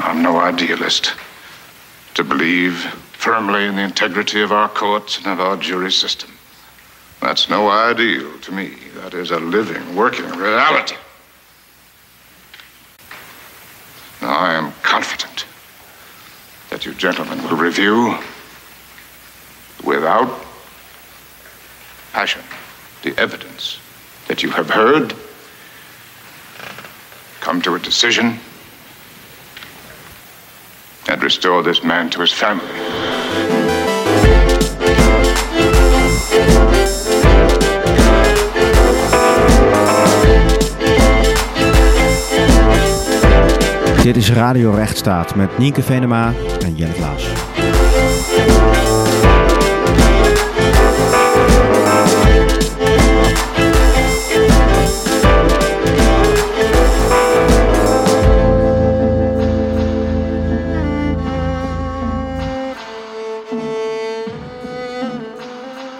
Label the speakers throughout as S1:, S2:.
S1: I'm no idealist. To believe firmly in the integrity of our courts and of our jury system. That's no ideal to me. That is a living, working reality. Now, I am confident that you gentlemen will review without passion the evidence that you have heard, come to a decision, and restore this man to his family.
S2: Dit is Radio Rechtsstaat met Nienke Venema en Jelle Klaas.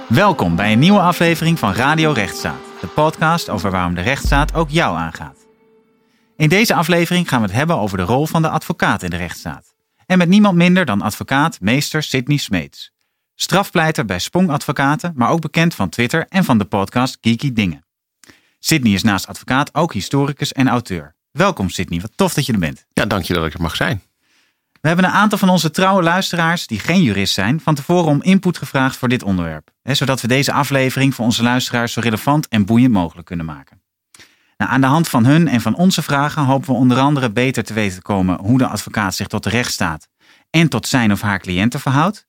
S3: Welkom bij een nieuwe aflevering van Radio Rechtsstaat, de podcast over waarom de rechtsstaat ook jou aangaat. In deze aflevering gaan we het hebben over de rol van de advocaat in de rechtsstaat. En met niemand minder dan advocaat meester Sidney Smeets. Strafpleiter bij Spong Advocaten, maar ook bekend van Twitter en van de podcast Geeky Dingen. Sidney is naast advocaat ook historicus en auteur. Welkom Sidney, wat tof dat je er bent.
S4: Ja, dank je dat ik er mag zijn.
S3: We hebben een aantal van onze trouwe luisteraars, die geen jurist zijn, van tevoren om input gevraagd voor dit onderwerp. Hè, zodat we deze aflevering voor onze luisteraars zo relevant en boeiend mogelijk kunnen maken. Nou, aan de hand van hun en van onze vragen hopen we onder andere beter te weten te komen hoe de advocaat zich tot de rechtsstaat en tot zijn of haar cliënten verhoudt.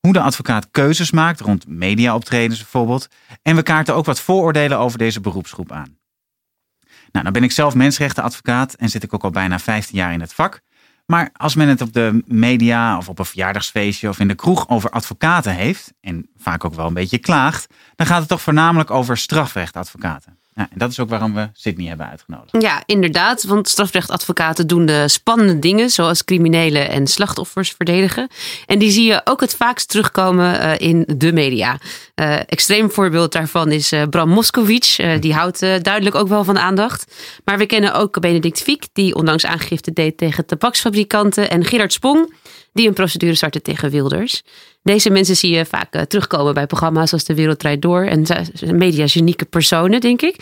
S3: Hoe de advocaat keuzes maakt rond mediaoptredens bijvoorbeeld. En we kaarten ook wat vooroordelen over deze beroepsgroep aan. Nou, dan ben ik zelf mensenrechtenadvocaat en zit ik ook al bijna 15 jaar in het vak. Maar als men het op de media of op een verjaardagsfeestje of in de kroeg over advocaten heeft, en vaak ook wel een beetje klaagt, dan gaat het toch voornamelijk over strafrechtadvocaten. Ja, en dat is ook waarom we Sydney hebben uitgenodigd.
S5: Ja, inderdaad. Want strafrechtadvocaten doen de spannende dingen, zoals criminelen en slachtoffers verdedigen. En die zie je ook het vaakst terugkomen uh, in de media. Uh, extreem voorbeeld daarvan is uh, Bram Moskowitz. die houdt duidelijk ook wel van aandacht. Maar we kennen ook Benedict Fiek, die ondanks aangifte deed tegen tabaksfabrikanten. En Gerard Spong, die een procedure startte tegen Wilders. Deze mensen zie je vaak uh, terugkomen bij programma's als De Wereld Draait Door. En mediagenieke personen, denk ik.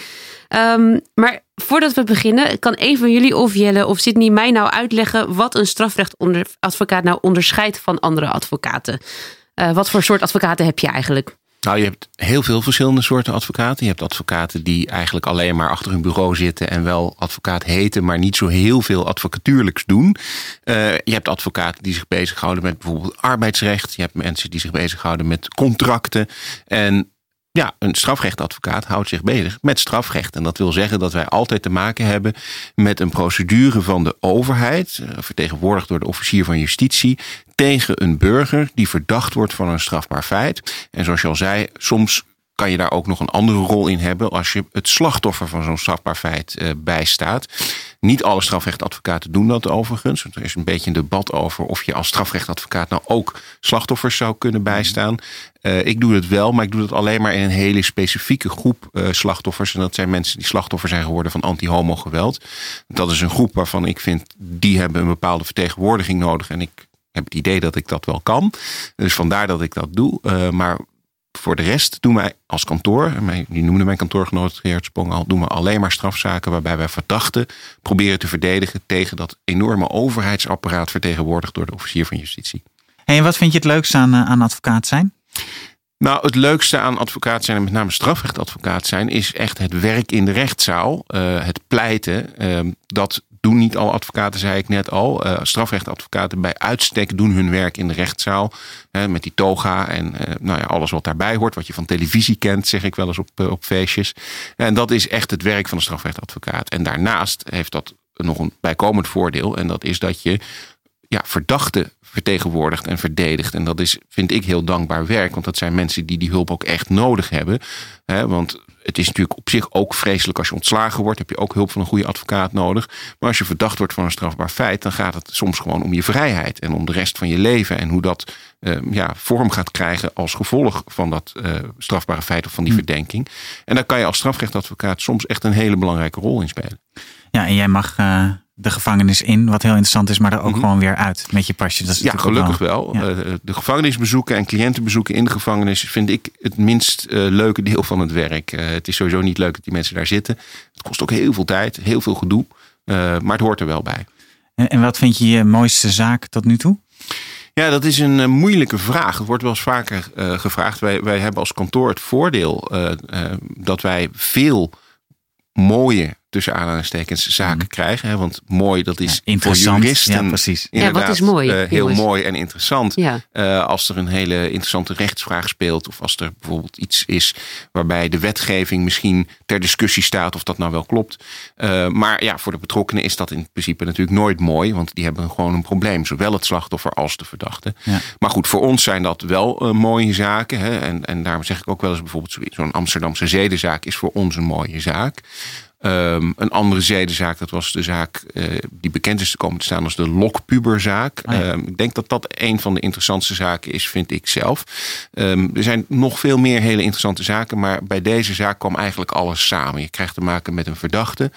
S5: Um, maar voordat we beginnen, kan een van jullie of Jelle of Sydney mij nou uitleggen wat een strafrechtadvocaat nou onderscheidt van andere advocaten? Uh, wat voor soort advocaten heb je eigenlijk?
S4: Nou, je hebt heel veel verschillende soorten advocaten. Je hebt advocaten die eigenlijk alleen maar achter hun bureau zitten en wel advocaat heten, maar niet zo heel veel advocatuurlijks doen. Uh, je hebt advocaten die zich bezighouden met bijvoorbeeld arbeidsrecht. Je hebt mensen die zich bezighouden met contracten. En ja, een strafrechtadvocaat houdt zich bezig met strafrecht. En dat wil zeggen dat wij altijd te maken hebben met een procedure van de overheid, eh, vertegenwoordigd door de officier van justitie, tegen een burger die verdacht wordt van een strafbaar feit. En zoals je al zei, soms kan je daar ook nog een andere rol in hebben als je het slachtoffer van zo'n strafbaar feit uh, bijstaat. Niet alle strafrechtadvocaten doen dat overigens. Er is een beetje een debat over of je als strafrechtadvocaat nou ook slachtoffers zou kunnen bijstaan. Uh, ik doe het wel, maar ik doe het alleen maar in een hele specifieke groep uh, slachtoffers. En dat zijn mensen die slachtoffer zijn geworden van anti-homo geweld. Dat is een groep waarvan ik vind, die hebben een bepaalde vertegenwoordiging nodig. En ik heb het idee dat ik dat wel kan. Dus vandaar dat ik dat doe. Uh, maar voor de rest doen wij als kantoor, die noemde mijn kantoorgenoot Geert Sprong al, doen we alleen maar strafzaken waarbij wij verdachten proberen te verdedigen tegen dat enorme overheidsapparaat vertegenwoordigd door de officier van justitie.
S3: Hey, en wat vind je het leukste aan, eh, aan advocaat zijn?
S4: Nou, het leukste aan advocaat zijn en met name strafrechtadvocaat zijn, is echt het werk in de rechtszaal, uh, het pleiten. Uh, dat doen niet alle advocaten, zei ik net al. Uh, strafrechtadvocaten bij uitstek doen hun werk in de rechtszaal. Hè, met die toga en uh, nou ja, alles wat daarbij hoort. Wat je van televisie kent, zeg ik wel eens op, uh, op feestjes. En dat is echt het werk van de strafrechtadvocaat. En daarnaast heeft dat nog een bijkomend voordeel. En dat is dat je ja, verdachten vertegenwoordigt en verdedigt. En dat is, vind ik, heel dankbaar werk. Want dat zijn mensen die die hulp ook echt nodig hebben. Want het is natuurlijk op zich ook vreselijk als je ontslagen wordt. Heb je ook hulp van een goede advocaat nodig. Maar als je verdacht wordt van een strafbaar feit, dan gaat het soms gewoon om je vrijheid en om de rest van je leven. En hoe dat uh, ja, vorm gaat krijgen als gevolg van dat uh, strafbare feit of van die hm. verdenking. En daar kan je als strafrechtadvocaat soms echt een hele belangrijke rol in spelen.
S3: Ja, en jij mag uh, de gevangenis in, wat heel interessant is, maar er ook
S4: Mhm.
S3: gewoon weer uit met je pasje. Dat is
S4: Ja, gelukkig wel.
S3: Ja.
S4: Eh, de gevangenisbezoeken en cliëntenbezoeken in de gevangenis vind ik het minst eh, leuke deel van het werk. Eh, het is sowieso niet leuk dat die mensen daar zitten. Het kost ook heel veel tijd, heel veel gedoe. Maar het hoort er wel bij.
S3: En, en wat vind je je mooiste zaak tot nu toe?
S4: Ja, dat is een moeilijke vraag. Het wordt wel eens vaker gevraagd. Wij, wij hebben als kantoor het voordeel dat wij veel mooie, tussen aanhalingstekens, zaken krijgen. Hè? Want mooi, dat is
S3: Ja,
S4: voor juristen
S3: Ja, precies.
S5: Ja, wat is mooi?
S4: eh, heel
S5: Jongens.
S4: mooi en interessant.
S5: Ja.
S4: Eh, als er een hele interessante rechtsvraag speelt. Of als er bijvoorbeeld iets is waarbij de wetgeving misschien ter discussie staat of dat nou wel klopt. Eh, maar ja, voor de betrokkenen is dat in principe natuurlijk nooit mooi. Want die hebben gewoon een probleem. Zowel het slachtoffer als de verdachte.
S3: Ja.
S4: Maar goed, voor ons zijn dat wel mooie zaken. Hè? En, en daarom zeg ik ook wel eens bijvoorbeeld zo- zo'n Amsterdamse zedenzaak is voor ons een mooie zaak. Ehm, een andere zedenzaak, dat was de zaak eh, die bekend is te komen te staan als de Lokpuberzaak.
S3: Ah, ja.
S4: Ehm, ik denk dat dat een van de interessantste zaken is, vind ik zelf. Ehm, er zijn nog veel meer hele interessante zaken, maar bij deze zaak kwam eigenlijk alles samen. Je krijgt te maken met een verdachte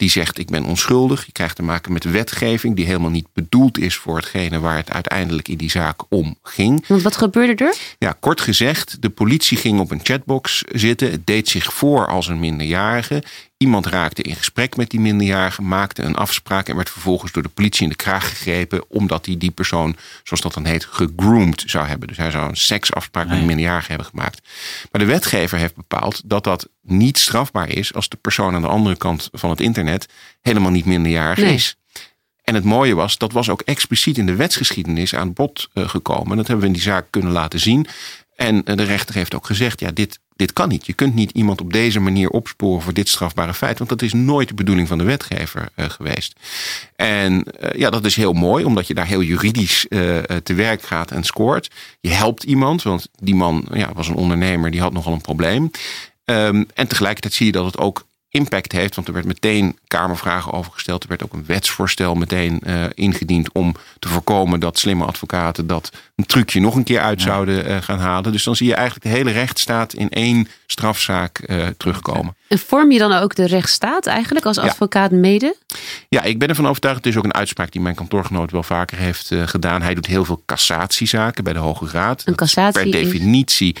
S4: die zegt ik ben onschuldig. Je krijgt te maken met wetgeving die helemaal niet bedoeld is voor hetgene waar het uiteindelijk in die zaak om ging.
S5: Want wat gebeurde er?
S4: Ja, kort gezegd, de politie ging op een chatbox zitten. Het deed zich voor als een minderjarige. Iemand raakte in gesprek met die minderjarige, maakte een afspraak en werd vervolgens door de politie in de kraag gegrepen. omdat hij die persoon, zoals dat dan heet, gegroomd zou hebben. Dus hij zou een seksafspraak met
S3: Ah,
S4: een
S3: ja.
S4: minderjarige hebben gemaakt. Maar de wetgever heeft bepaald dat dat niet strafbaar is als de persoon aan de andere kant van het internet helemaal niet minderjarig
S5: Nee.
S4: is. En het mooie was, dat was ook expliciet in de wetsgeschiedenis aan bod eh, gekomen. Dat hebben we in die zaak kunnen laten zien. En eh, de rechter heeft ook gezegd, ja, dit, dit kan niet. Je kunt niet iemand op deze manier opsporen voor dit strafbare feit. Want dat is nooit de bedoeling van de wetgever eh, geweest. En eh, ja, dat is heel mooi, omdat je daar heel juridisch eh, te werk gaat en scoort. Je helpt iemand, want die man ja, was een ondernemer, die had nogal een probleem. Ehm, en tegelijkertijd zie je dat het ook impact heeft. Want er werd meteen Kamervragen over gesteld. Er werd ook een wetsvoorstel meteen eh, ingediend om te voorkomen dat slimme advocaten dat een trucje nog een keer uit zouden eh, gaan halen. Dus dan zie je eigenlijk de hele rechtsstaat in één strafzaak eh, terugkomen.
S5: En vorm je dan ook de rechtsstaat eigenlijk als
S4: Ja.
S5: advocaat mede?
S4: Ja, ik ben ervan overtuigd. Het is ook een uitspraak die mijn kantoorgenoot wel vaker heeft gedaan. Hij doet heel veel cassatiezaken bij de Hoge Raad.
S5: Een cassatie
S4: per definitie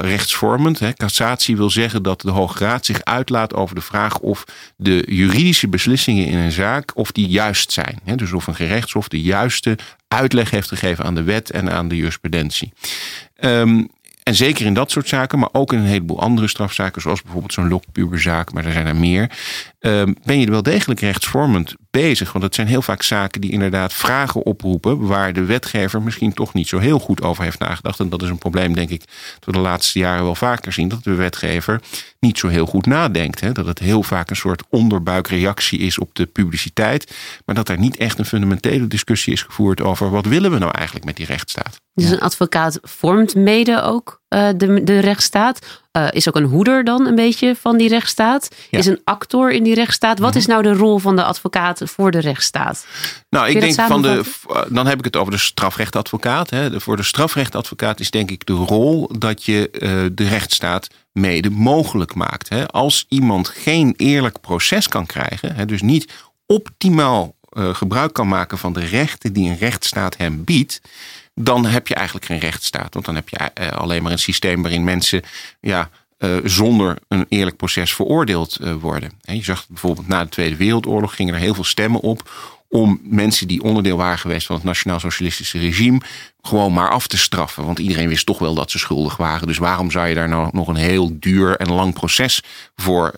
S4: rechtsvormend. Hè. Cassatie wil zeggen dat de Hoge Raad zich uitlaat over de vraag of de juridische beslissingen in een zaak of die juist zijn. Dus of een gerechtshof de juiste uitleg heeft gegeven aan de wet en aan de jurisprudentie. Ehm, en zeker in dat soort zaken, maar ook in een heleboel andere strafzaken, zoals bijvoorbeeld zo'n lokpuberzaak, maar er zijn er meer, ehm, ben je wel degelijk rechtsvormend bezig. Want het zijn heel vaak zaken die inderdaad vragen oproepen waar de wetgever misschien toch niet zo heel goed over heeft nagedacht. En dat is een probleem, denk ik, dat we de laatste jaren wel vaker zien, dat de wetgever niet zo heel goed nadenkt. Hè? Dat het heel vaak een soort onderbuikreactie is op de publiciteit, maar dat er niet echt een fundamentele discussie is gevoerd over wat willen we nou eigenlijk met die rechtsstaat.
S5: Dus een advocaat vormt mede ook eh, de, de rechtsstaat. Eh, is ook een hoeder dan een beetje van die rechtsstaat.
S4: Ja. Mhm.
S5: Is een actor in die rechtsstaat. Wat is nou de rol van de advocaat voor de rechtsstaat?
S4: Nou, ik denk van de. Dan heb ik het over de strafrechtadvocaat. Hè. De- Voor de strafrechtadvocaat is denk ik de rol dat je eh, de rechtsstaat mede mogelijk maakt. Hè. Als iemand geen eerlijk proces kan krijgen, hè, dus niet optimaal eh, gebruik kan maken van de rechten die een rechtsstaat hem biedt, dan heb je eigenlijk geen rechtsstaat. Want dan heb je eh, alleen maar een systeem waarin mensen ja, eh, zonder een eerlijk proces veroordeeld eh, worden. En je zag bijvoorbeeld na de Tweede Wereldoorlog gingen er heel veel stemmen op om mensen die onderdeel waren geweest van het nationaal-socialistische regime gewoon maar af te straffen. Want iedereen wist toch wel dat ze schuldig waren. Dus waarom zou je daar nou nog een heel duur en lang proces voor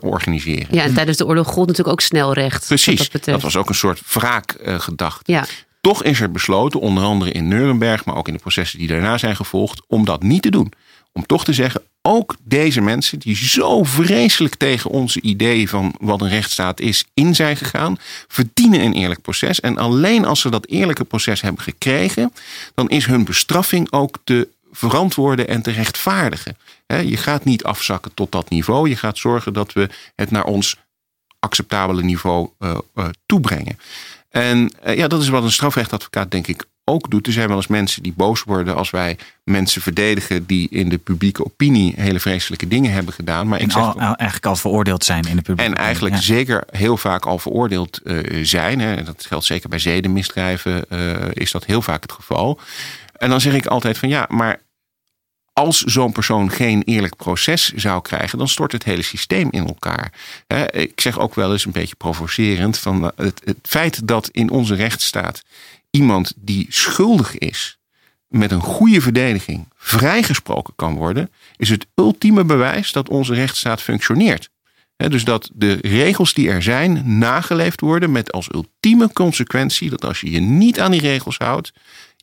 S4: organiseren?
S5: Ja, en tijdens de oorlog gold natuurlijk ook snelrecht.
S4: Precies,
S5: Dat,
S4: dat, was ook een soort wraakgedachte.
S5: Ja,
S4: Toch is er besloten, onder andere in Nuremberg, maar ook in de processen die daarna zijn gevolgd, om dat niet te doen. Om toch te zeggen, ook deze mensen die zo vreselijk tegen onze idee van wat een rechtsstaat is in zijn gegaan, verdienen een eerlijk proces. En alleen als ze dat eerlijke proces hebben gekregen, dan is hun bestraffing ook te verantwoorden en te rechtvaardigen. Je gaat niet afzakken tot dat niveau. Je gaat zorgen dat we het naar ons acceptabele niveau eh, eh, toebrengen. En eh, ja, dat is wat een strafrechtadvocaat denk ik ook doet. Er zijn wel eens mensen die boos worden als wij mensen verdedigen die in de publieke opinie hele vreselijke dingen hebben gedaan. Maar
S3: En
S4: ik zeg
S3: al, eigenlijk al veroordeeld zijn in de publiek.
S4: en eigenlijk
S3: Ja.
S4: zeker heel vaak al veroordeeld eh, zijn. Hè. En Dat geldt zeker bij zedenmisdrijven, eh, is dat heel vaak het geval. En dan zeg ik altijd van ja, maar als zo'n persoon geen eerlijk proces zou krijgen, dan stort het hele systeem in elkaar. Ik zeg ook wel eens een beetje provocerend van eh, het, feit dat in onze rechtsstaat iemand die schuldig is met een goede verdediging vrijgesproken kan worden, is het ultieme bewijs dat onze rechtsstaat functioneert. Dus dat de regels die er zijn nageleefd worden met als ultieme consequentie dat als je je niet aan die regels houdt,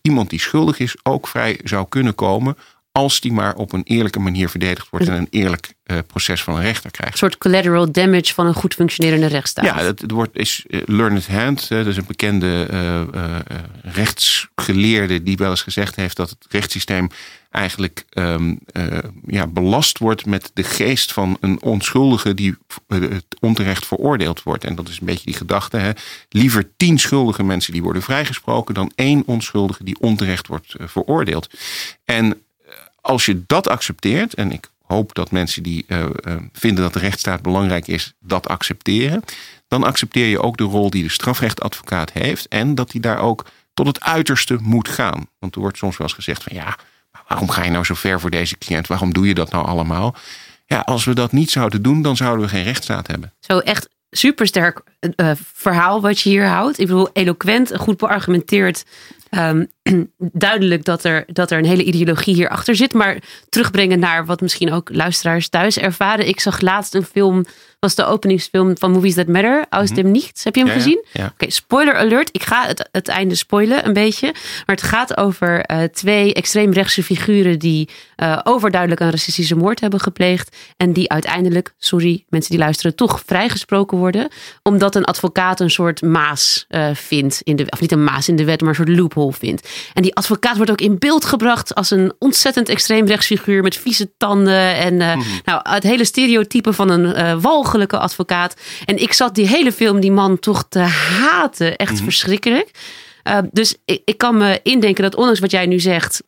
S4: iemand die schuldig is ook vrij zou kunnen komen als die maar op een eerlijke manier verdedigd wordt en een eerlijk eh, proces van een rechter krijgt.
S5: Een soort collateral damage van een goed functionerende rechtsstaat.
S4: Ja, het, het wordt, is eh, learned hand. Dat is een bekende eh, rechtsgeleerde die wel eens gezegd heeft dat het rechtssysteem eigenlijk ehm, eh, ja, belast wordt met de geest van een onschuldige die onterecht veroordeeld wordt. En dat is een beetje die gedachte. Hè? Liever tien schuldige mensen die worden vrijgesproken dan één onschuldige die onterecht wordt veroordeeld. En als je dat accepteert, en ik hoop dat mensen die eh, eh, vinden dat de rechtsstaat belangrijk is, dat accepteren. Dan accepteer je ook de rol die de strafrechtadvocaat heeft. En dat hij daar ook tot het uiterste moet gaan. Want er wordt soms wel eens gezegd van ja, waarom ga je nou zo ver voor deze cliënt? Waarom doe je dat nou allemaal? Ja, als we dat niet zouden doen, dan zouden we geen rechtsstaat hebben.
S5: Zo echt supersterk eh, verhaal wat je hier houdt. Ik bedoel, eloquent, goed beargumenteerd. Ehm, duidelijk dat er, dat er een hele ideologie hierachter zit. Maar terugbrengen naar wat misschien ook luisteraars thuis ervaren. Ik zag laatst een film, was de openingsfilm van Movies That Matter. Aus dem Nichts. Heb je hem
S4: Ja,
S5: gezien?
S4: ja.
S5: Oké, spoiler alert. Ik ga het, het einde spoilen een beetje. Maar het gaat over eh, twee extreemrechtse figuren die eh, overduidelijk een racistische moord hebben gepleegd. En die uiteindelijk, sorry mensen die luisteren, toch vrijgesproken worden. Omdat een advocaat een soort maas eh, vindt. In de, of niet een maas in de wet, maar een soort loophole vindt. En die advocaat wordt ook in beeld gebracht als een ontzettend extreemrechtsfiguur met vieze tanden. En eh, nou, het hele stereotype van een eh, walgelijke advocaat. En ik zat die hele film die man toch te haten. Echt verschrikkelijk. Uh, dus ik, ik, kan me indenken dat ondanks wat jij nu zegt,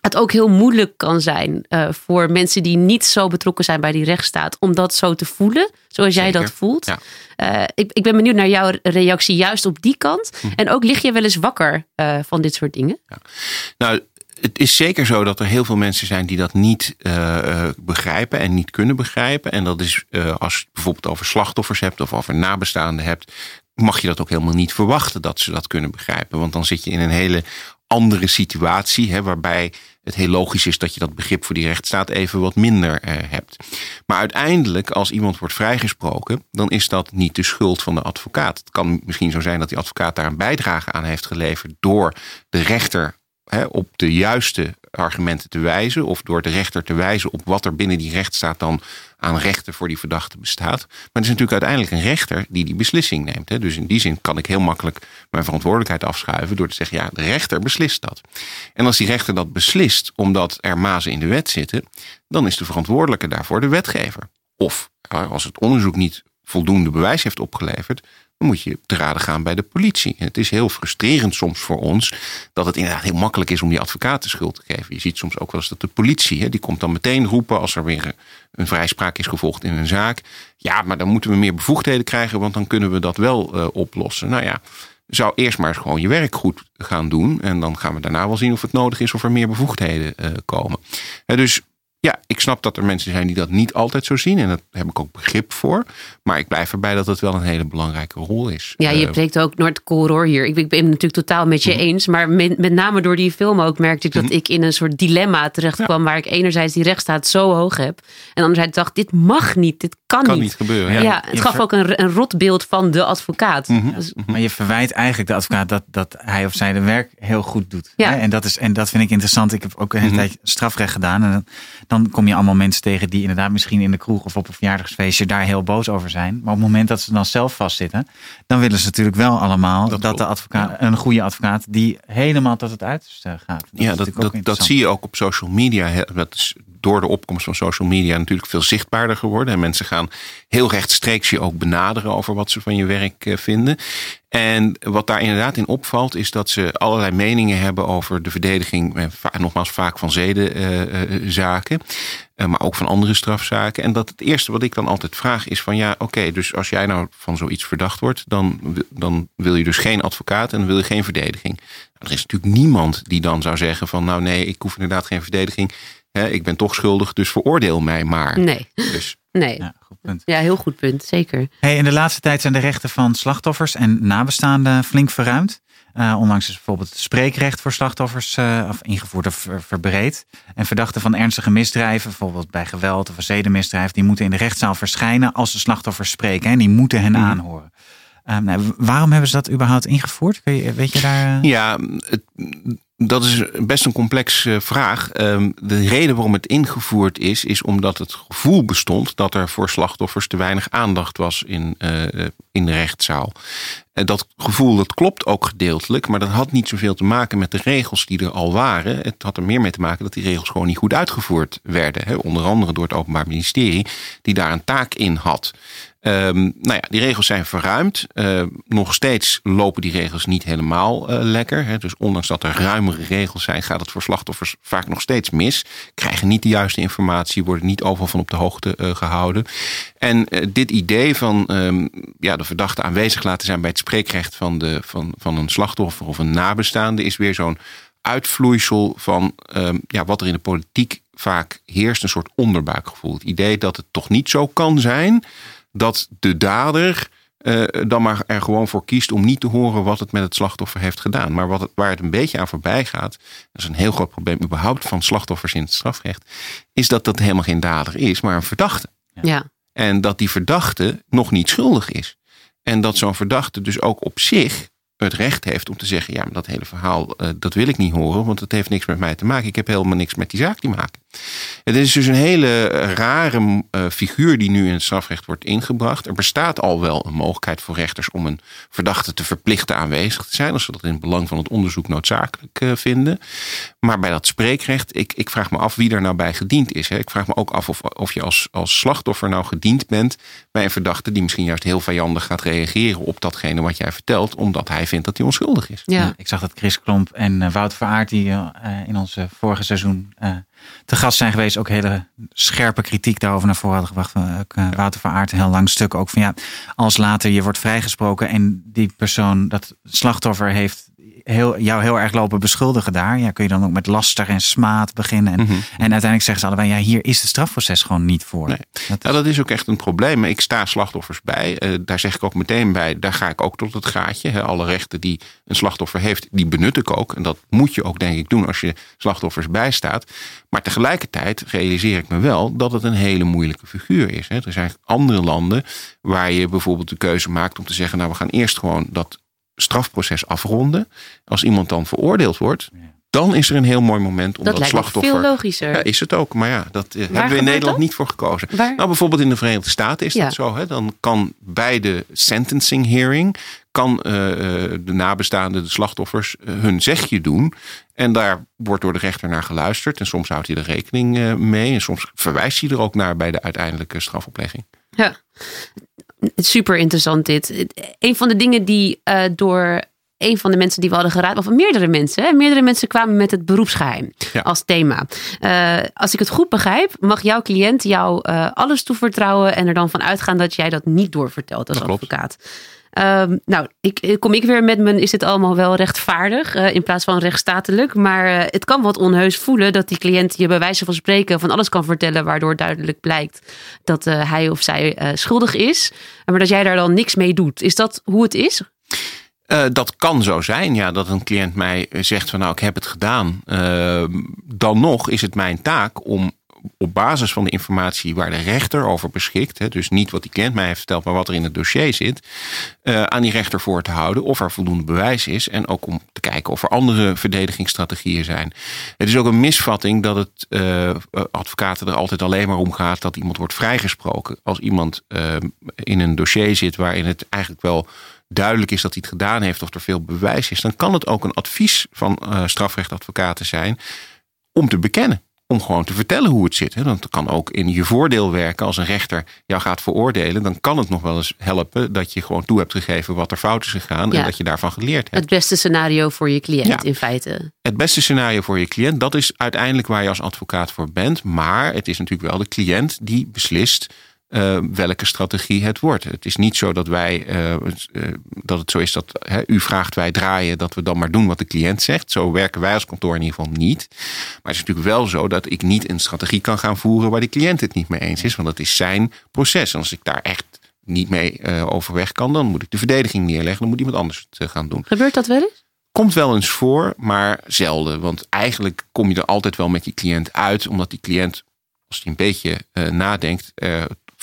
S5: het ook heel moeilijk kan zijn uh, voor mensen die niet zo betrokken zijn bij die rechtsstaat, om dat zo te voelen, zoals
S4: Zeker.
S5: jij dat voelt.
S4: Ja.
S5: Uh, ik, ik, ben benieuwd naar jouw reactie juist op die kant. Hm. En ook lig je wel eens wakker uh, van dit soort dingen?
S4: Ja. Nou, het is zeker zo dat er heel veel mensen zijn die dat niet uh, begrijpen en niet kunnen begrijpen. En dat is uh, als je het bijvoorbeeld over slachtoffers hebt of over nabestaanden hebt, mag je dat ook helemaal niet verwachten dat ze dat kunnen begrijpen. Want dan zit je in een hele andere situatie, hè, waarbij het heel logisch is dat je dat begrip voor die rechtsstaat even wat minder hebt. Maar uiteindelijk, als iemand wordt vrijgesproken, dan is dat niet de schuld van de advocaat. Het kan misschien zo zijn dat die advocaat daar een bijdrage aan heeft geleverd door de rechter hè, op de juiste argumenten te wijzen, of door de rechter te wijzen op wat er binnen die rechtsstaat dan aan rechten voor die verdachte bestaat. Maar het is natuurlijk uiteindelijk een rechter die die beslissing neemt. Hè. Dus in die zin kan ik heel makkelijk mijn verantwoordelijkheid afschuiven door te zeggen, ja, de rechter beslist dat. En als die rechter dat beslist omdat er mazen in de wet zitten, dan is de verantwoordelijke daarvoor de wetgever. Of als het onderzoek niet voldoende bewijs heeft opgeleverd, dan moet je te raden gaan bij de politie. Het is heel frustrerend soms voor ons dat het inderdaad heel makkelijk is om die advocaat de schuld te geven. Je ziet soms ook wel eens dat de politie, die komt dan meteen roepen als er weer een vrijspraak is gevolgd in een zaak. Ja, maar dan moeten we meer bevoegdheden krijgen, want dan kunnen we dat wel uh, oplossen. Nou ja, zou eerst maar eens gewoon je werk goed gaan doen. En dan gaan we daarna wel zien of het nodig is of er meer bevoegdheden uh, komen. Dus ja, ik snap dat er mensen zijn die dat niet altijd zo zien. En daar heb ik ook begrip voor. Maar ik blijf erbij dat het wel een hele belangrijke rol is.
S5: Ja, je breekt ook Noord-Korea hier. Ik, ik ben het natuurlijk totaal met je eens. Maar met, met name door die film ook merkte ik dat ik in een soort dilemma terecht kwam. Ja. Waar ik enerzijds die rechtsstaat zo hoog heb. En anderzijds dacht, dit mag niet. Dit kan,
S4: kan
S5: niet.
S4: niet gebeuren.
S5: Ja, ja het gaf ook een, een rotbeeld van de advocaat.
S3: Mm -hmm. dus, maar je verwijt eigenlijk de advocaat dat, dat hij of zij de werk heel goed doet.
S5: Ja.
S3: En, dat is, en dat vind ik interessant. Ik heb ook een hele mm -hmm. tijd strafrecht gedaan. En dan, kom je allemaal mensen tegen die inderdaad misschien in de kroeg of op een verjaardagsfeestje daar heel boos over zijn. Maar op het moment dat ze dan zelf vastzitten, dan willen ze natuurlijk wel allemaal dat, dat de advocaat, ja. een goede advocaat, die helemaal tot het uiterste gaat.
S4: Dat ja, dat, dat, dat zie je ook op social media. Dat is door de opkomst van social media natuurlijk veel zichtbaarder geworden. En mensen gaan heel rechtstreeks je ook benaderen over wat ze van je werk vinden. En wat daar inderdaad in opvalt, is dat ze allerlei meningen hebben over de verdediging, eh, nogmaals vaak van zedenzaken, uh, maar ook van andere strafzaken. En dat het eerste wat ik dan altijd vraag is van ja, oké, dus als jij nou van zoiets verdacht wordt, dan, dan wil je dus geen advocaat en dan wil je geen verdediging. Nou, er is natuurlijk niemand die dan zou zeggen van nou nee, ik hoef inderdaad geen verdediging. ik ben toch schuldig, dus veroordeel mij maar.
S5: Nee.
S4: Dus
S5: Nee.
S3: Ja, goed punt.
S5: Ja, heel goed punt, zeker.
S3: Hey, in de laatste tijd zijn de rechten van slachtoffers en nabestaanden flink verruimd. Uh, onlangs is bijvoorbeeld het spreekrecht voor slachtoffers uh, of ingevoerd of verbreed. En verdachten van ernstige misdrijven, bijvoorbeeld bij geweld of een zedenmisdrijf, die moeten in de rechtszaal verschijnen als de slachtoffers spreken. En die moeten hen aanhoren. Uh, nou, waarom hebben ze dat überhaupt ingevoerd? Kun je, weet je daar.
S4: Ja, het, dat is best een complexe vraag. Ehm, de reden waarom het ingevoerd is, is omdat het gevoel bestond dat er voor slachtoffers te weinig aandacht was in, uh, in de rechtszaal. Dat gevoel dat klopt ook gedeeltelijk, maar dat had niet zoveel te maken met de regels die er al waren. Het had er meer mee te maken dat die regels gewoon niet goed uitgevoerd werden. Onder andere door het Openbaar Ministerie, die daar een taak in had. Um, nou ja, die regels zijn verruimd. Uh, nog steeds lopen die regels niet helemaal uh, lekker. Hè. Dus ondanks dat er ruimere regels zijn, gaat het voor slachtoffers vaak nog steeds mis. Krijgen niet de juiste informatie, worden niet overal van op de hoogte uh, gehouden. En dit idee van um, ja, de verdachte aanwezig laten zijn bij het spreekrecht van, de, van, van een slachtoffer of een nabestaande, is weer zo'n uitvloeisel van ja, wat er in de politiek vaak heerst, een soort onderbuikgevoel. Het idee dat het toch niet zo kan zijn dat de dader uh, dan maar er gewoon voor kiest om niet te horen wat het met het slachtoffer heeft gedaan. Maar wat het, waar het een beetje aan voorbij gaat, dat is een heel groot probleem überhaupt van slachtoffers in het strafrecht, is dat dat helemaal geen dader is, maar een verdachte.
S5: Ja.
S4: En dat die verdachte nog niet schuldig is. En dat zo'n verdachte dus ook op zich het recht heeft om te zeggen: ja, maar dat hele verhaal, uh, dat wil ik niet horen, want het heeft niks met mij te maken. Ik heb helemaal niks met die zaak te maken. Het is dus een hele rare uh, figuur die nu in het strafrecht wordt ingebracht. Er bestaat al wel een mogelijkheid voor rechters om een verdachte te verplichten aanwezig te zijn, als ze dat in het belang van het onderzoek noodzakelijk uh, vinden. Maar bij dat spreekrecht, ik, ik vraag me af wie er nou bij gediend is. Hè. Ik vraag me ook af of, of je als, als slachtoffer nou gediend bent bij een verdachte die misschien juist heel vijandig gaat reageren op datgene wat jij vertelt, omdat hij vindt dat hij onschuldig is.
S5: Ja.
S3: Ik zag dat Chris Klomp en uh, Wout Veraard, die uh, in ons vorige seizoen uh, te gast zijn geweest, ook hele scherpe kritiek daarover naar voren hadden gebracht. Ook, Wouter Veraard, een heel lang stuk ook van ja, als later je wordt vrijgesproken en die persoon, dat slachtoffer heeft heel, jou heel erg lopen beschuldigen daar. Ja, kun je dan ook met laster en smaad beginnen. En,
S4: Mhm.
S3: en uiteindelijk zeggen ze allebei, ja, hier is het strafproces gewoon niet voor.
S4: Nee.
S3: Dat
S4: Ja, dat is ook echt een probleem. Ik sta slachtoffers bij. Eh, daar zeg ik ook meteen bij. Daar ga ik ook tot het gaatje. Alle rechten die een slachtoffer heeft, die benut ik ook. En dat moet je ook, denk ik, doen als je slachtoffers bijstaat. Maar tegelijkertijd realiseer ik me wel dat het een hele moeilijke figuur is. Er zijn andere landen waar je bijvoorbeeld de keuze maakt om te zeggen: Nou, we gaan eerst gewoon dat strafproces afronden. Als iemand dan veroordeeld wordt, dan is er een heel mooi moment om
S5: Dat
S4: dat, slachtoffer.
S5: veel logischer.
S4: Ja, is het ook. Maar ja, dat eh, hebben we in Nederland
S5: dat?
S4: niet voor gekozen.
S5: Waar?
S4: Nou, bijvoorbeeld in de Verenigde Staten is
S5: Ja.
S4: dat zo. Hè? Dan kan bij de sentencing hearing kan eh, eh, de nabestaanden, de slachtoffers, hun zegje doen. En daar wordt door de rechter naar geluisterd. En soms houdt hij er rekening eh, mee. En soms verwijst hij er ook naar bij de uiteindelijke strafoplegging.
S5: Ja, super interessant dit. Een van de dingen die eh, door een van de mensen die we hadden geraad, of meerdere mensen, hè, meerdere mensen kwamen met het beroepsgeheim
S4: Ja.
S5: als thema. Eh, als ik het goed begrijp, mag jouw cliënt jou eh, alles toevertrouwen en er dan van uitgaan dat jij dat niet doorvertelt als
S4: Dat klopt.
S5: Ehm, nou, ik, kom ik weer met mijn, is dit allemaal wel rechtvaardig eh, in plaats van rechtsstatelijk. Maar eh, het kan wat onheus voelen dat die cliënt je bij wijze van spreken van alles kan vertellen. Waardoor duidelijk blijkt dat eh, hij of zij schuldig is. Maar dat jij daar dan niks mee doet. Is dat hoe het is?
S4: Dat kan zo zijn, ja, dat een cliënt mij zegt van nou, ik heb het gedaan. Eh, dan nog is het mijn taak om op basis van de informatie waar de rechter over beschikt, hè, dus niet wat die cliënt mij heeft verteld, maar wat er in het dossier zit, eh, aan die rechter voor te houden of er voldoende bewijs is en ook om te kijken of er andere verdedigingsstrategieën zijn. Het is ook een misvatting dat het eh, advocaten er altijd alleen maar om gaat dat iemand wordt vrijgesproken. Als iemand eh, in een dossier zit waarin het eigenlijk wel duidelijk is dat hij het gedaan heeft of er veel bewijs is, dan kan het ook een advies van uh, strafrechtadvocaten zijn om te bekennen. Om gewoon te vertellen hoe het zit. Hè. Dat kan ook in je voordeel werken als een rechter jou gaat veroordelen. Dan kan het nog wel eens helpen dat je gewoon toe hebt gegeven wat er fout is gegaan
S5: Ja.
S4: en dat je daarvan geleerd hebt.
S5: Het beste scenario voor je cliënt
S4: Ja.
S5: in feite.
S4: Het beste scenario voor je cliënt, dat is uiteindelijk waar je als advocaat voor bent. Maar het is natuurlijk wel de cliënt die beslist eh, welke strategie het wordt. Het is niet zo dat wij eh, eh, dat het zo is dat hè, u vraagt wij draaien, dat we dan maar doen wat de cliënt zegt. Zo werken wij als kantoor in ieder geval niet. Maar het is natuurlijk wel zo dat ik niet een strategie kan gaan voeren waar de cliënt het niet mee eens is. Want dat is zijn proces. En als ik daar echt niet mee eh, overweg kan, dan moet ik de verdediging neerleggen. Dan moet iemand anders het gaan doen.
S5: Gebeurt dat wel eens?
S4: Komt wel eens voor, maar zelden. Want eigenlijk kom je er altijd wel met je cliënt uit, omdat die cliënt, als hij een beetje nadenkt,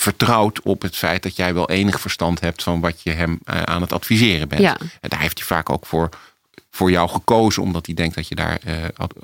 S4: vertrouwt op het feit dat jij wel enig verstand hebt van wat je hem eh, aan het adviseren bent.
S5: Ja.
S4: En daar heeft hij vaak ook voor, voor jou gekozen, omdat hij denkt dat je daar eh, ad-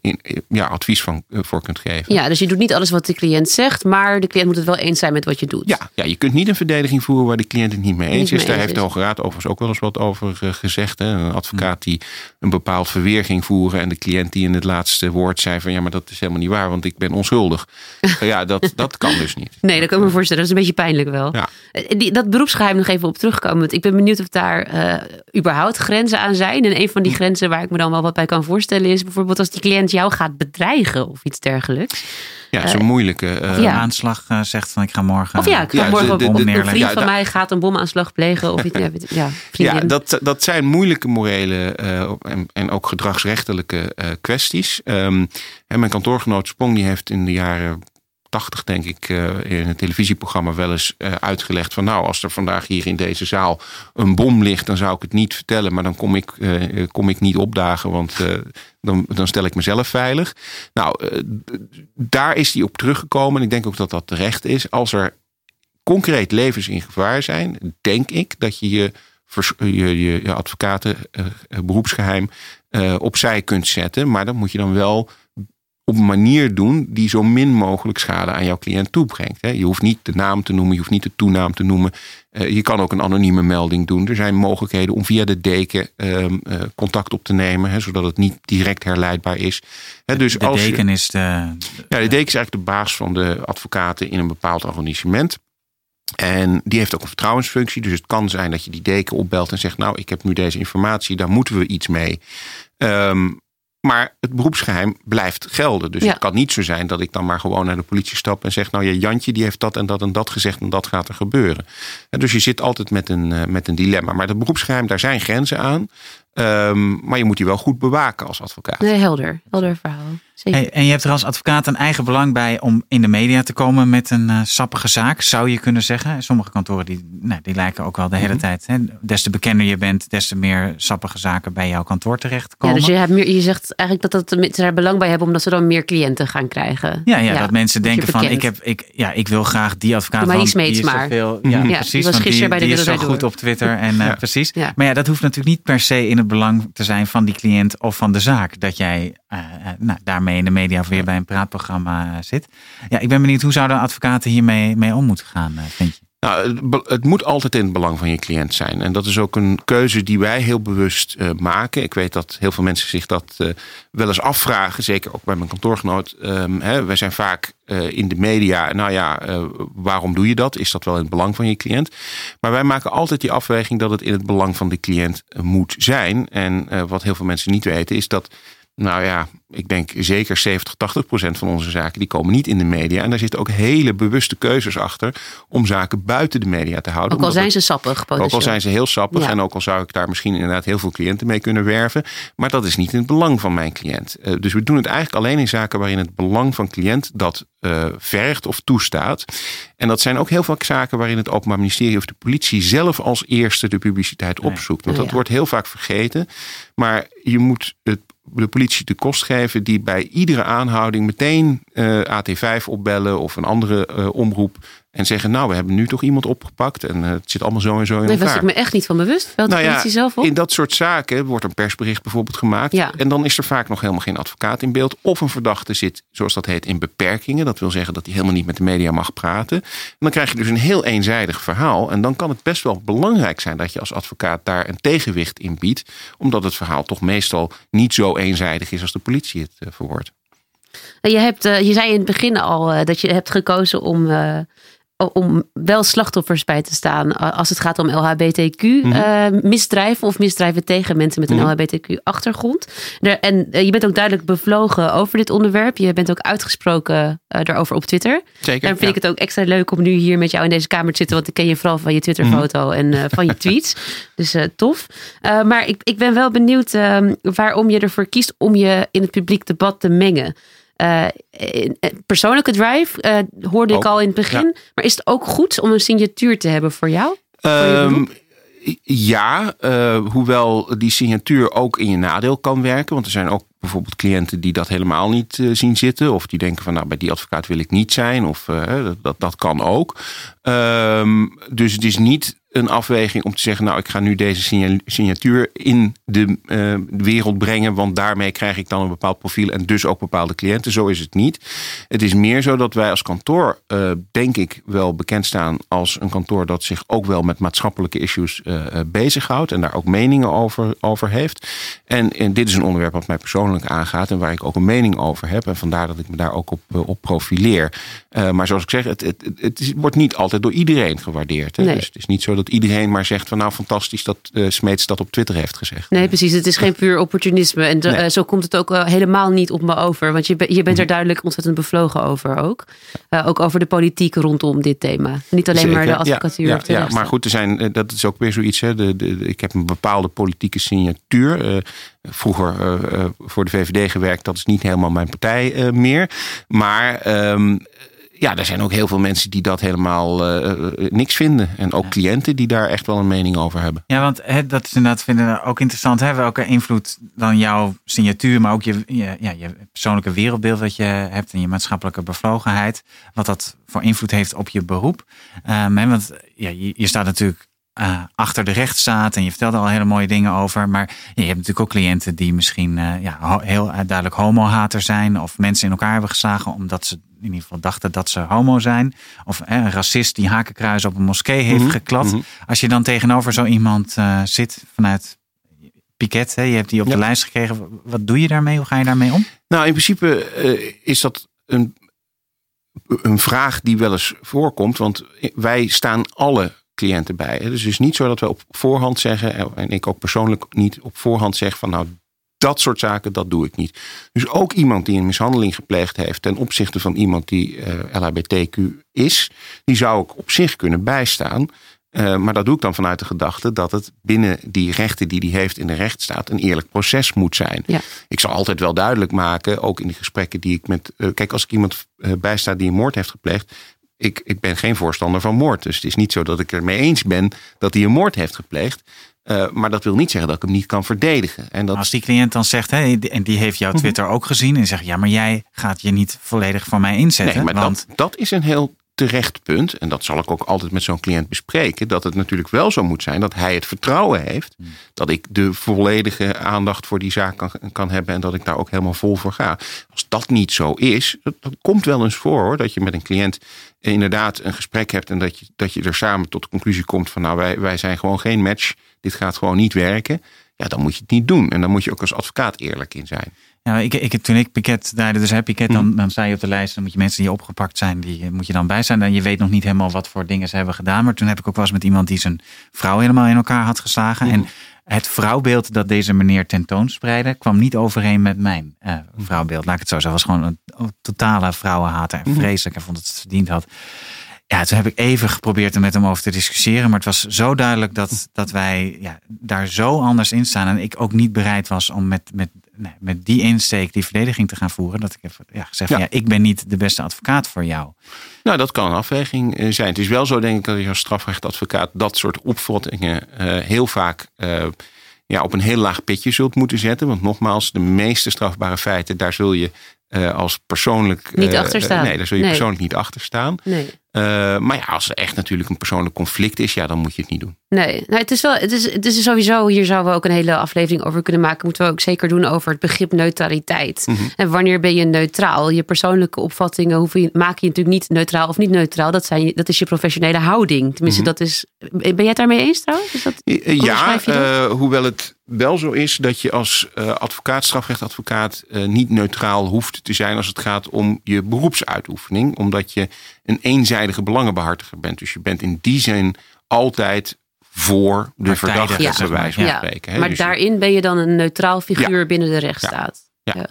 S4: in, ja, advies van, eh, voor kunt geven.
S5: Ja, dus je doet niet alles wat de cliënt zegt, maar de cliënt moet het wel eens zijn met wat je doet.
S4: Ja, ja, je kunt niet een verdediging voeren waar de cliënt het niet mee eens
S5: Niet mee
S4: is. Daar
S5: eens
S4: heeft de. Hoge Raad overigens ook wel eens wat over eh, gezegd. Hè. Een advocaat die een bepaald verweer ging voeren en de cliënt die in het laatste woord zei van ja, maar dat is helemaal niet waar, want ik ben onschuldig. ja, dat, dat kan dus niet.
S5: Nee, dat kan ik me voorstellen. Dat is een beetje pijnlijk wel.
S4: Ja.
S5: Die, dat beroepsgeheim nog even op terugkomen. Want ik ben benieuwd of daar eh, überhaupt grenzen aan zijn. En een van die grenzen waar ik me dan wel wat bij kan voorstellen is bijvoorbeeld als die cliënt jou gaat bedreigen of iets dergelijks.
S4: Ja, moeilijke. eh,
S5: Ja.
S3: Een aanslag eh, zegt van ik ga morgen...
S5: Of ja, ik ga
S4: Ja,
S5: morgen
S4: de-
S5: een
S4: de-
S5: vriend
S4: Ja,
S5: van
S4: da-
S5: mij gaat een bomaanslag plegen of iets. Ja, ja,
S4: dat, dat zijn moeilijke morele eh, en, en ook gedragsrechtelijke eh, kwesties. Ehm, en mijn kantoorgenoot Spong die heeft in de jaren 80 denk ik eh, in een televisieprogramma wel eens eh, uitgelegd van nou als er vandaag hier in deze zaal een bom ligt dan zou ik het niet vertellen maar dan kom ik, eh, kom ik niet opdagen want dan, dan stel ik mezelf veilig. Nou daar is hij op teruggekomen en ik denk ook dat dat terecht is. Als er concreet levens in gevaar zijn denk ik dat je je je, je, je advocaten eh, eh, beroepsgeheim eh, opzij kunt zetten. Maar dat moet je dan wel op een manier doen die zo min mogelijk schade aan jouw cliënt toebrengt. Je hoeft niet de naam te noemen, je hoeft niet de toenaam te noemen. Eh, je kan ook een anonieme melding doen. Er zijn mogelijkheden om via de deken ehm, eh, contact op te nemen, zodat het niet direct herleidbaar is. Dus
S3: De
S4: als je-
S3: deken is de...
S4: ja, de deken is eigenlijk de baas van de advocaten in een bepaald arrondissement. En die heeft ook een vertrouwensfunctie. Dus het kan zijn dat je die deken opbelt en zegt: Nou, ik heb nu deze informatie, daar moeten we iets mee. Ehm, maar het beroepsgeheim blijft gelden. Dus
S5: Ja.
S4: het kan niet zo zijn dat ik dan maar gewoon naar de politie stap en zeg: Nou ja, Jantje die heeft dat en dat en dat gezegd en dat gaat er gebeuren. En dus je zit altijd met een, eh, met een dilemma. Maar het beroepsgeheim, daar zijn grenzen aan. Ehm, maar je moet die wel goed bewaken als advocaat.
S5: Nee, helder. Helder verhaal. Zeker.
S3: Hey, en je hebt er als advocaat een eigen belang bij om in de media te komen met een eh, sappige zaak, zou je kunnen zeggen. Sommige kantoren die, nou, die lijken ook wel de hele
S5: Mhm.
S3: tijd. Hè, des te bekender je bent, des te meer sappige zaken bij jouw kantoor
S5: Ja,
S3: terechtkomen.
S5: dus je, hebt meer, je zegt eigenlijk dat, dat ze er belang bij hebben omdat ze dan meer cliënten gaan krijgen.
S3: Ja, ja, dat mensen denken van ik, heb, ik, ja, ik wil graag die advocaat.
S5: Maar die
S3: is
S5: maar.
S3: zoveel-
S4: Mhm.
S3: ja,
S4: Ja,
S5: die
S3: precies.
S5: was gisteren bij de
S3: die is zo goed op Twitter. En, eh,
S4: Ja.
S3: precies.
S5: Ja.
S3: Maar ja, dat hoeft natuurlijk niet per se in het belang te zijn van die cliënt of van de zaak. Dat jij eh, eh, nou, daarmee in de media of weer bij een praatprogramma zit. Ja, ik ben benieuwd hoe zouden advocaten hiermee mee om moeten gaan, eh, vind je?
S4: Nou, het, moet altijd in het belang van je cliënt zijn. En dat is ook een keuze die wij heel bewust eh, maken. Ik weet dat heel veel mensen zich dat eh, wel eens afvragen. Zeker ook bij mijn kantoorgenoot. Ehm, hè, wij zijn vaak eh, in de media. Nou ja, waarom doe je dat? Is dat wel in het belang van je cliënt? Maar wij maken altijd die afweging dat het in het belang van de cliënt moet zijn. En wat heel veel mensen niet weten is dat nou ja, ik denk zeker 70, 80 procent van onze zaken die komen niet in de media. En daar zitten ook hele bewuste keuzes achter om zaken buiten de media te houden.
S5: Ook al zijn
S4: het-
S5: ze sappig.
S4: ook al zijn ze heel sappig
S5: Ja.
S4: en ook al zou ik daar misschien inderdaad heel veel cliënten mee kunnen werven. Maar dat is niet in het belang van mijn cliënt. Eh, dus we doen het eigenlijk alleen in zaken waarin het belang van cliënt dat eh, vergt of toestaat. En dat zijn ook heel vaak zaken waarin het Openbaar Ministerie of de politie zelf als eerste de publiciteit opzoekt. Want dat
S5: ja.
S4: wordt heel vaak vergeten. Maar je moet het, de politie de kost geven die bij iedere aanhouding meteen eh, AT5 opbellen of een andere eh, omroep. En zeggen, nou, we hebben nu toch iemand opgepakt. En eh, het zit allemaal zo en zo in
S5: Daar
S4: elkaar.
S5: was ik me echt niet van bewust. De
S4: Nou ja,
S5: politie zelf op?
S4: in dat soort zaken wordt een persbericht bijvoorbeeld gemaakt.
S5: Ja.
S4: En dan is er vaak nog helemaal geen advocaat in beeld. Of een verdachte zit, zoals dat heet, in beperkingen. Dat wil zeggen dat hij helemaal niet met de media mag praten. En dan krijg je dus een heel eenzijdig verhaal. En dan kan het best wel belangrijk zijn dat je als advocaat daar een tegenwicht in biedt. Omdat het verhaal toch meestal niet zo eenzijdig is als de politie het eh, verwoordt.
S5: Je, hebt, je zei in het begin al dat je hebt gekozen om om wel slachtoffers bij te staan als het gaat om LHBTQ-misdrijven mhm. uh, of misdrijven tegen mensen met een mhm. LHBTQ-achtergrond. En uh, je bent ook duidelijk bevlogen over dit onderwerp. Je bent ook uitgesproken uh, daarover op Twitter.
S4: Zeker.
S5: Daarom vind ik het ook extra leuk om nu hier met jou in deze kamer te zitten, want ik ken je vooral van je Twitterfoto mm en van je tweets. Dus tof. maar ik, ik ben wel benieuwd ehm, waarom je ervoor kiest om je in het publiek debat te mengen. Uh, persoonlijke drive uh, hoorde ik al in het begin. Maar is het ook goed om een signatuur te hebben voor jou?
S4: Um, ja, uh, hoewel die signatuur ook in je nadeel kan werken. Want er zijn ook bijvoorbeeld cliënten die dat helemaal niet zien zitten. Of die denken van nou bij die advocaat wil ik niet zijn. Of dat, dat kan ook. Um, dus het is niet een afweging om te zeggen, nou ik ga nu deze signatuur in de uh, wereld brengen, want daarmee krijg ik dan een bepaald profiel en dus ook bepaalde cliënten. Zo is het niet. Het is meer zo dat wij als kantoor, uh, denk ik, wel bekend staan als een kantoor dat zich ook wel met maatschappelijke issues uh, bezighoudt en daar ook meningen over, over heeft. En, en, dit is een onderwerp wat mij persoonlijk aangaat en waar ik ook een mening over heb. En vandaar dat ik me daar ook op, op profileer. maar zoals ik zeg, het, het, het, wordt niet altijd door iedereen gewaardeerd. Hè? Nee. Dus het is niet zo dat iedereen maar zegt van nou fantastisch dat uh, Smeets dat op Twitter heeft gezegd.
S5: Nee, precies. Het is geen puur opportunisme. En eh, zo komt het ook uh, helemaal niet op me over. Want je, je bent er mhm. duidelijk ontzettend bevlogen over ook. ook over de politiek rondom dit thema. Niet alleen maar de advocatuur.
S4: Ja, ja, maar goed, er zijn, dat is ook weer zoiets. Hè. De, de, ik heb een bepaalde politieke signatuur. vroeger voor de VVD gewerkt. Dat is niet helemaal mijn partij meer. Maar... Um, ja, er zijn ook heel veel mensen die dat helemaal uh, niks vinden. En ook cliënten die daar echt wel een mening over hebben.
S3: Ja, want dat is inderdaad vinden we ook interessant. Hè? Welke invloed dan jouw signatuur, maar ook je, je, ja, je persoonlijke wereldbeeld wat je hebt en je maatschappelijke bevlogenheid. Wat dat voor invloed heeft op je beroep. Um, hè, want ja, je, je staat natuurlijk uh, achter de rechtsstaat en je vertelde al hele mooie dingen over. Maar je hebt natuurlijk ook cliënten die misschien uh, ja, heel duidelijk homo-hater zijn. Of mensen in elkaar hebben geslagen omdat ze in ieder geval dachten dat ze homo zijn. Of eh, een racist die hakenkruis op een moskee heeft mm geklad. Mhm. Als je dan tegenover zo iemand zit vanuit Piket, hè, je hebt die op de lijst gekregen. Wat doe je daarmee? Hoe ga je daarmee om?
S4: Nou, in principe is dat een, een vraag die wel eens voorkomt. Want wij staan alle cliënten bij. Dus het is niet zo dat we op voorhand zeggen, en ik ook persoonlijk niet op voorhand zeg van nou dat soort zaken, dat doe ik niet. Dus ook iemand die een mishandeling gepleegd heeft ten opzichte van iemand die uh, eh, LHBTQ is, die zou ik op zich kunnen bijstaan. Uh, maar dat doe ik dan vanuit de gedachte dat het binnen die rechten die hij heeft in de rechtsstaat een eerlijk proces moet zijn. Ja. Ik zal altijd wel duidelijk maken, ook in de gesprekken die ik met. Uh, kijk, als ik iemand bijsta die een moord heeft gepleegd, ik, ik ben geen voorstander van moord. Dus het is niet zo dat ik er mee eens ben dat hij een moord heeft gepleegd. Uh, maar dat wil niet zeggen dat ik hem niet kan verdedigen. En dat...
S3: Als die cliënt dan zegt, hè, en die heeft jouw mhm. Twitter ook gezien, en zegt: Ja, maar jij gaat je niet volledig van mij inzetten.
S4: Nee, maar want... dat, dat is een heel terecht punt. En dat zal ik ook altijd met zo'n cliënt bespreken. Dat het natuurlijk wel zo moet zijn dat hij het vertrouwen heeft. Mhm. Dat ik de volledige aandacht voor die zaak kan, kan hebben. En dat ik daar ook helemaal vol voor ga. Als dat niet zo is, dat, dat komt wel eens voor hoor. Dat je met een cliënt inderdaad een gesprek hebt. En dat je, dat je er samen tot de conclusie komt van nou wij, wij zijn gewoon geen match dit gaat gewoon niet werken. Ja, dan moet je het niet doen. En dan moet je ook als advocaat eerlijk in zijn.
S3: Ja, ik, ik, toen ik piket draaide, dus heb piket, dan, mhm. dan sta je op de lijst. Dan moet je mensen die opgepakt zijn, die moet je dan bij zijn. En je weet nog niet helemaal wat voor dingen ze hebben gedaan. Maar toen heb ik ook wel eens met iemand die zijn vrouw helemaal in elkaar had geslagen. En mhm. het vrouwbeeld dat deze meneer tentoonspreidde, kwam niet overeen met mijn uh, vrouwbeeld. Laat ik het zo zeggen. was gewoon een, totale vrouwenhater. En vreselijk. En vond dat het verdiend had. Ja, toen heb ik even geprobeerd er met hem over te discussiëren. Maar het was zo duidelijk dat, dat wij ja, daar zo anders in staan. En ik ook niet bereid was om met, met, nee, met die insteek die verdediging te gaan voeren. Dat ik heb ja, gezegd: ja. ja. ik ben niet de beste advocaat voor jou.
S4: Nou, dat kan een afweging eh, zijn. Het is wel zo, denk ik, dat je als strafrechtadvocaat dat soort opvattingen uh, heel vaak. Uh, ja, op een heel laag pitje zult moeten zetten. Want nogmaals, de meeste strafbare feiten, daar zul je uh, als persoonlijk.
S5: Niet achter staan.
S4: Nee, daar zul je persoonlijk niet achter staan. Nee. Uh, maar ja, als er echt natuurlijk een persoonlijk conflict is, ja, dan moet je het niet doen.
S5: Nee, nou, het is wel, het is, het is sowieso, hier zouden we ook een hele aflevering over kunnen maken. Moeten we ook zeker doen over het begrip neutraliteit. Mm -hmm. En wanneer ben je neutraal? Je persoonlijke opvattingen hoef je, maak je natuurlijk niet neutraal of niet neutraal. Dat, zijn, dat is je professionele houding. Tenminste, mm -hmm. dat is. Ben jij het daarmee eens trouwens? Is dat,
S4: ja, uh, hoewel het wel zo is dat je als uh, advocaat, strafrechtadvocaat, uh, niet neutraal hoeft te zijn als het gaat om je beroepsuitoefening. Omdat je een eenzijdige belangenbehartiger bent. Dus je bent in die zin altijd voor de verdachte, ja. bij wijze van spreken.
S5: Hè? Maar
S4: dus
S5: daarin ben je dan een neutraal figuur ja. binnen de rechtsstaat.
S3: Ja.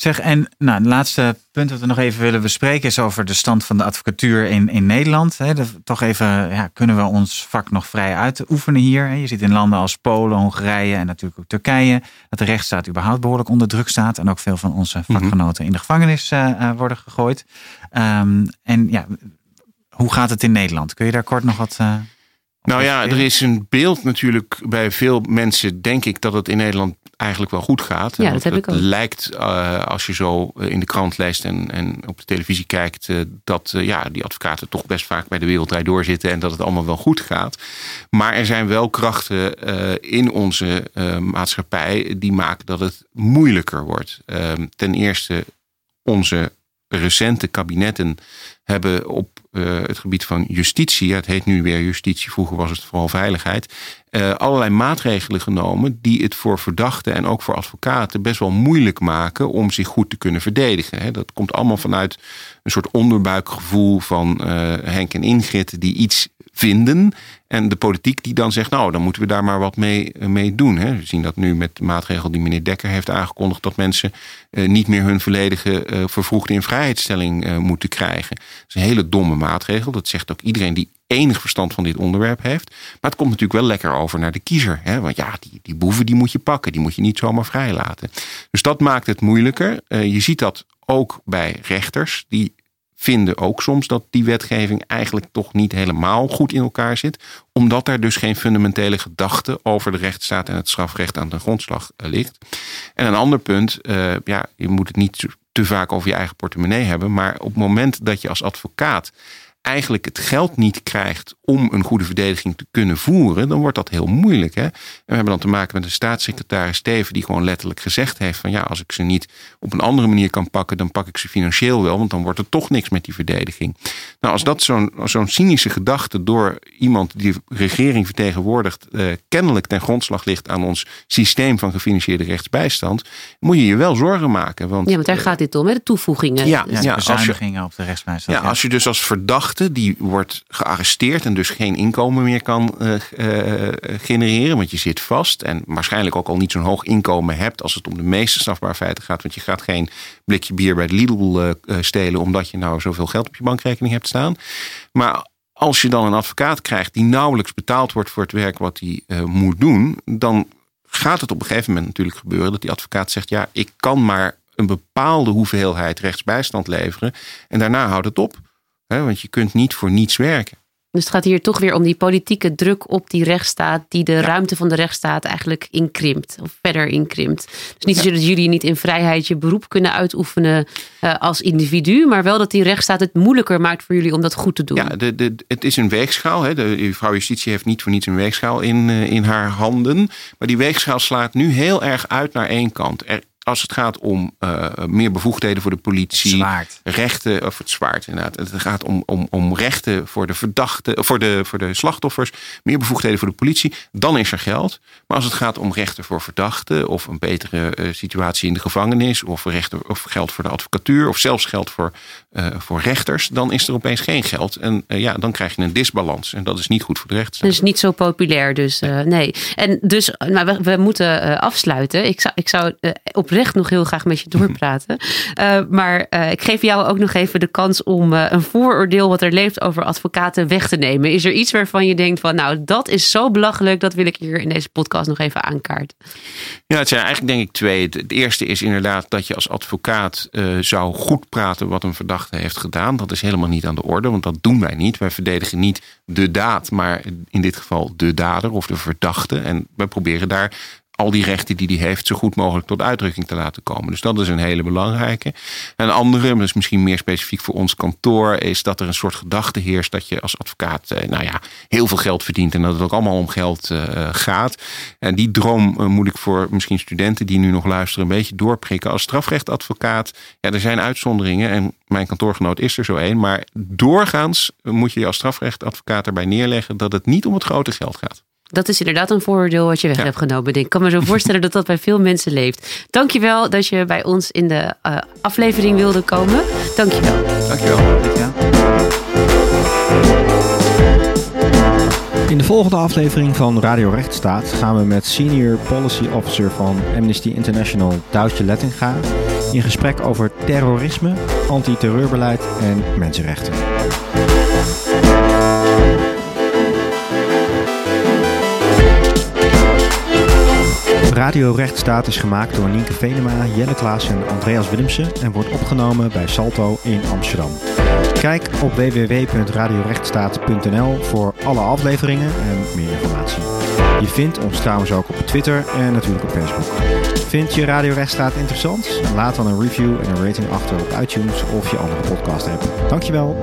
S3: Zeg, en nou, het laatste punt dat we nog even willen bespreken is over de stand van de advocatuur in, in Nederland. He, de, toch even, ja, kunnen we ons vak nog vrij uitoefenen hier? Je zit in landen als Polen, Hongarije en natuurlijk ook Turkije, dat de rechtsstaat überhaupt behoorlijk onder druk staat. En ook veel van onze vakgenoten in de gevangenis uh, worden gegooid. Um, en ja, hoe gaat het in Nederland? Kun je daar kort nog wat. Uh,
S4: nou ja, er is een beeld natuurlijk bij veel mensen, denk ik, dat het in Nederland eigenlijk wel goed gaat.
S5: Ja, dat heb
S4: het
S5: ik ook.
S4: lijkt, uh, als je zo in de krant leest en, en op de televisie kijkt, uh, dat uh, ja, die advocaten toch best vaak bij de wereldrijd doorzitten en dat het allemaal wel goed gaat. Maar er zijn wel krachten in onze maatschappij die maken dat het moeilijker wordt. Ehm, ten eerste onze recente kabinetten hebben op uh, het gebied van justitie, het heet nu weer justitie, vroeger was het vooral veiligheid, uh, allerlei maatregelen genomen die het voor verdachten en ook voor advocaten best wel moeilijk maken om zich goed te kunnen verdedigen. Dat komt allemaal vanuit een soort onderbuikgevoel van uh, Henk en Ingrid die iets vinden. En de politiek die dan zegt, nou, dan moeten we daar maar wat mee, mee doen. Hè. We zien dat nu met de maatregel die meneer Dekker heeft aangekondigd... dat mensen uh, niet meer hun volledige uh, vervroegde invrijheidstelling uh, moeten krijgen. Dat is een hele domme maatregel. Dat zegt ook iedereen die enig verstand van dit onderwerp heeft. Maar het komt natuurlijk wel lekker over naar de kiezer. Hè? Want ja, die, die boeven die moet je pakken. Die moet je niet zomaar vrijlaten. Dus dat maakt het moeilijker. je ziet dat ook bij rechters. Die vinden ook soms dat die wetgeving eigenlijk toch niet helemaal goed in elkaar zit. Omdat er dus geen fundamentele gedachte over de rechtsstaat en het strafrecht aan de grondslag ligt. En een ander punt, uh, ja, je moet het niet te vaak over je eigen portemonnee hebben. Maar op het moment dat je als advocaat eigenlijk het geld niet krijgt om een goede verdediging te kunnen voeren, dan wordt dat heel moeilijk. Hè? En we hebben dan te maken met een staatssecretaris Steven die gewoon letterlijk gezegd heeft van ja, als ik ze niet op een andere manier kan pakken, dan pak ik ze financieel wel, want dan wordt er toch niks met die verdediging. Nou, als dat zo'n zo'n cynische gedachte door iemand die de regering vertegenwoordigt, eh, kennelijk ten grondslag ligt aan ons systeem van gefinancierde rechtsbijstand, moet je je wel zorgen maken. Want,
S5: ja, want daar gaat dit om, hè? de toevoegingen.
S3: Ja, ja, ja bezuinigingen op de rechtsbijstand.
S4: Ja, als je dus als verdachte die wordt gearresteerd en dus geen inkomen meer kan uh, uh, genereren, want je zit vast en waarschijnlijk ook al niet zo'n hoog inkomen hebt als het om de meeste strafbare feiten gaat, want je gaat geen blikje bier bij de Lidl stelen omdat je nou zoveel geld op je bankrekening hebt staan. Maar als je dan een advocaat krijgt die nauwelijks betaald wordt voor het werk wat hij moet doen, dan gaat het op een gegeven moment natuurlijk gebeuren dat die advocaat zegt: ja, ik kan maar een bepaalde hoeveelheid rechtsbijstand leveren en daarna houdt het op. want je kunt niet voor niets werken.
S5: Dus het gaat hier toch weer om die politieke druk op die rechtsstaat, die de ja. ruimte van de rechtsstaat eigenlijk inkrimpt of verder inkrimpt. Dus niet ja. dat jullie niet in vrijheid je beroep kunnen uitoefenen uh, als individu, maar wel dat die rechtsstaat het moeilijker maakt voor jullie om dat goed te doen.
S4: Ja, de, de, het is een weegschaal. Hè. De vrouw Justitie heeft niet voor niets een weegschaal in, uh, in haar handen. Maar die weegschaal slaat nu heel erg uit naar één kant. Er als het gaat om uh, meer bevoegdheden voor de politie,
S3: zwaard.
S4: rechten, of het zwaard inderdaad. Het gaat om, om, om rechten voor de verdachten, voor de, voor de slachtoffers, meer bevoegdheden voor de politie, dan is er geld. Maar als het gaat om rechten voor verdachten, of een betere uh, situatie in de gevangenis, of, rechten, of geld voor de advocatuur, of zelfs geld voor, uh, voor rechters, dan is er opeens geen geld. En ja, dan krijg je een disbalans. En dat is niet goed voor de rechtsstaat.
S5: Dat is niet zo populair, dus nee. nee. En dus, maar we, we moeten afsluiten. Ik zou, ik zou op oprecht nog heel graag met je doorpraten. Uh, maar uh, ik geef jou ook nog even de kans om uh, een vooroordeel wat er leeft over advocaten weg te nemen. Is er iets waarvan je denkt van nou dat is zo belachelijk, dat wil ik hier in deze podcast nog even aankaarten?
S4: Ja, het zijn eigenlijk denk ik twee. Het eerste is inderdaad dat je als advocaat zou goed praten wat een verdachte heeft gedaan. Dat is helemaal niet aan de orde, want dat doen wij niet. Wij verdedigen niet de daad, maar in dit geval de dader of de verdachte. En wij proberen daar al die rechten die hij heeft zo goed mogelijk tot uitdrukking te laten komen. Dus dat is een hele belangrijke. Een andere, is misschien meer specifiek voor ons kantoor, is dat er een soort gedachte heerst dat je als advocaat eh, nou ja, heel veel geld verdient en dat het ook allemaal om geld uh, gaat. En die droom uh, moet ik voor misschien studenten die nu nog luisteren een beetje doorprikken. Als strafrechtadvocaat, ja, er zijn uitzonderingen en mijn kantoorgenoot is er zo een, maar doorgaans moet je je als strafrechtadvocaat erbij neerleggen dat het niet om het grote geld gaat.
S5: Dat is inderdaad een voordeel wat je weg hebt genomen. Ik kan me zo voorstellen dat dat bij veel mensen leeft. Dankjewel dat je bij ons in de uh, aflevering wilde komen. Dankjewel.
S4: Dankjewel. Dankjewel.
S2: In de volgende aflevering van Radio Rechtsstaat gaan we met Senior Policy Officer van Amnesty International Duitje Lettinga in gesprek over terrorisme, antiterreurbeleid en mensenrechten. Radio Rechtsstaat is gemaakt door Nienke Venema, Jelle Klaas en Andreas Willemsen en wordt opgenomen bij Salto in Amsterdam. Kijk op www.radiorechtsstaat.nl voor alle afleveringen en meer informatie. Je vindt ons trouwens ook op Twitter en natuurlijk op Facebook. Vind je Radio Rechtsstaat interessant? Laat dan een review en een rating achter op iTunes of je andere podcast app. Dankjewel.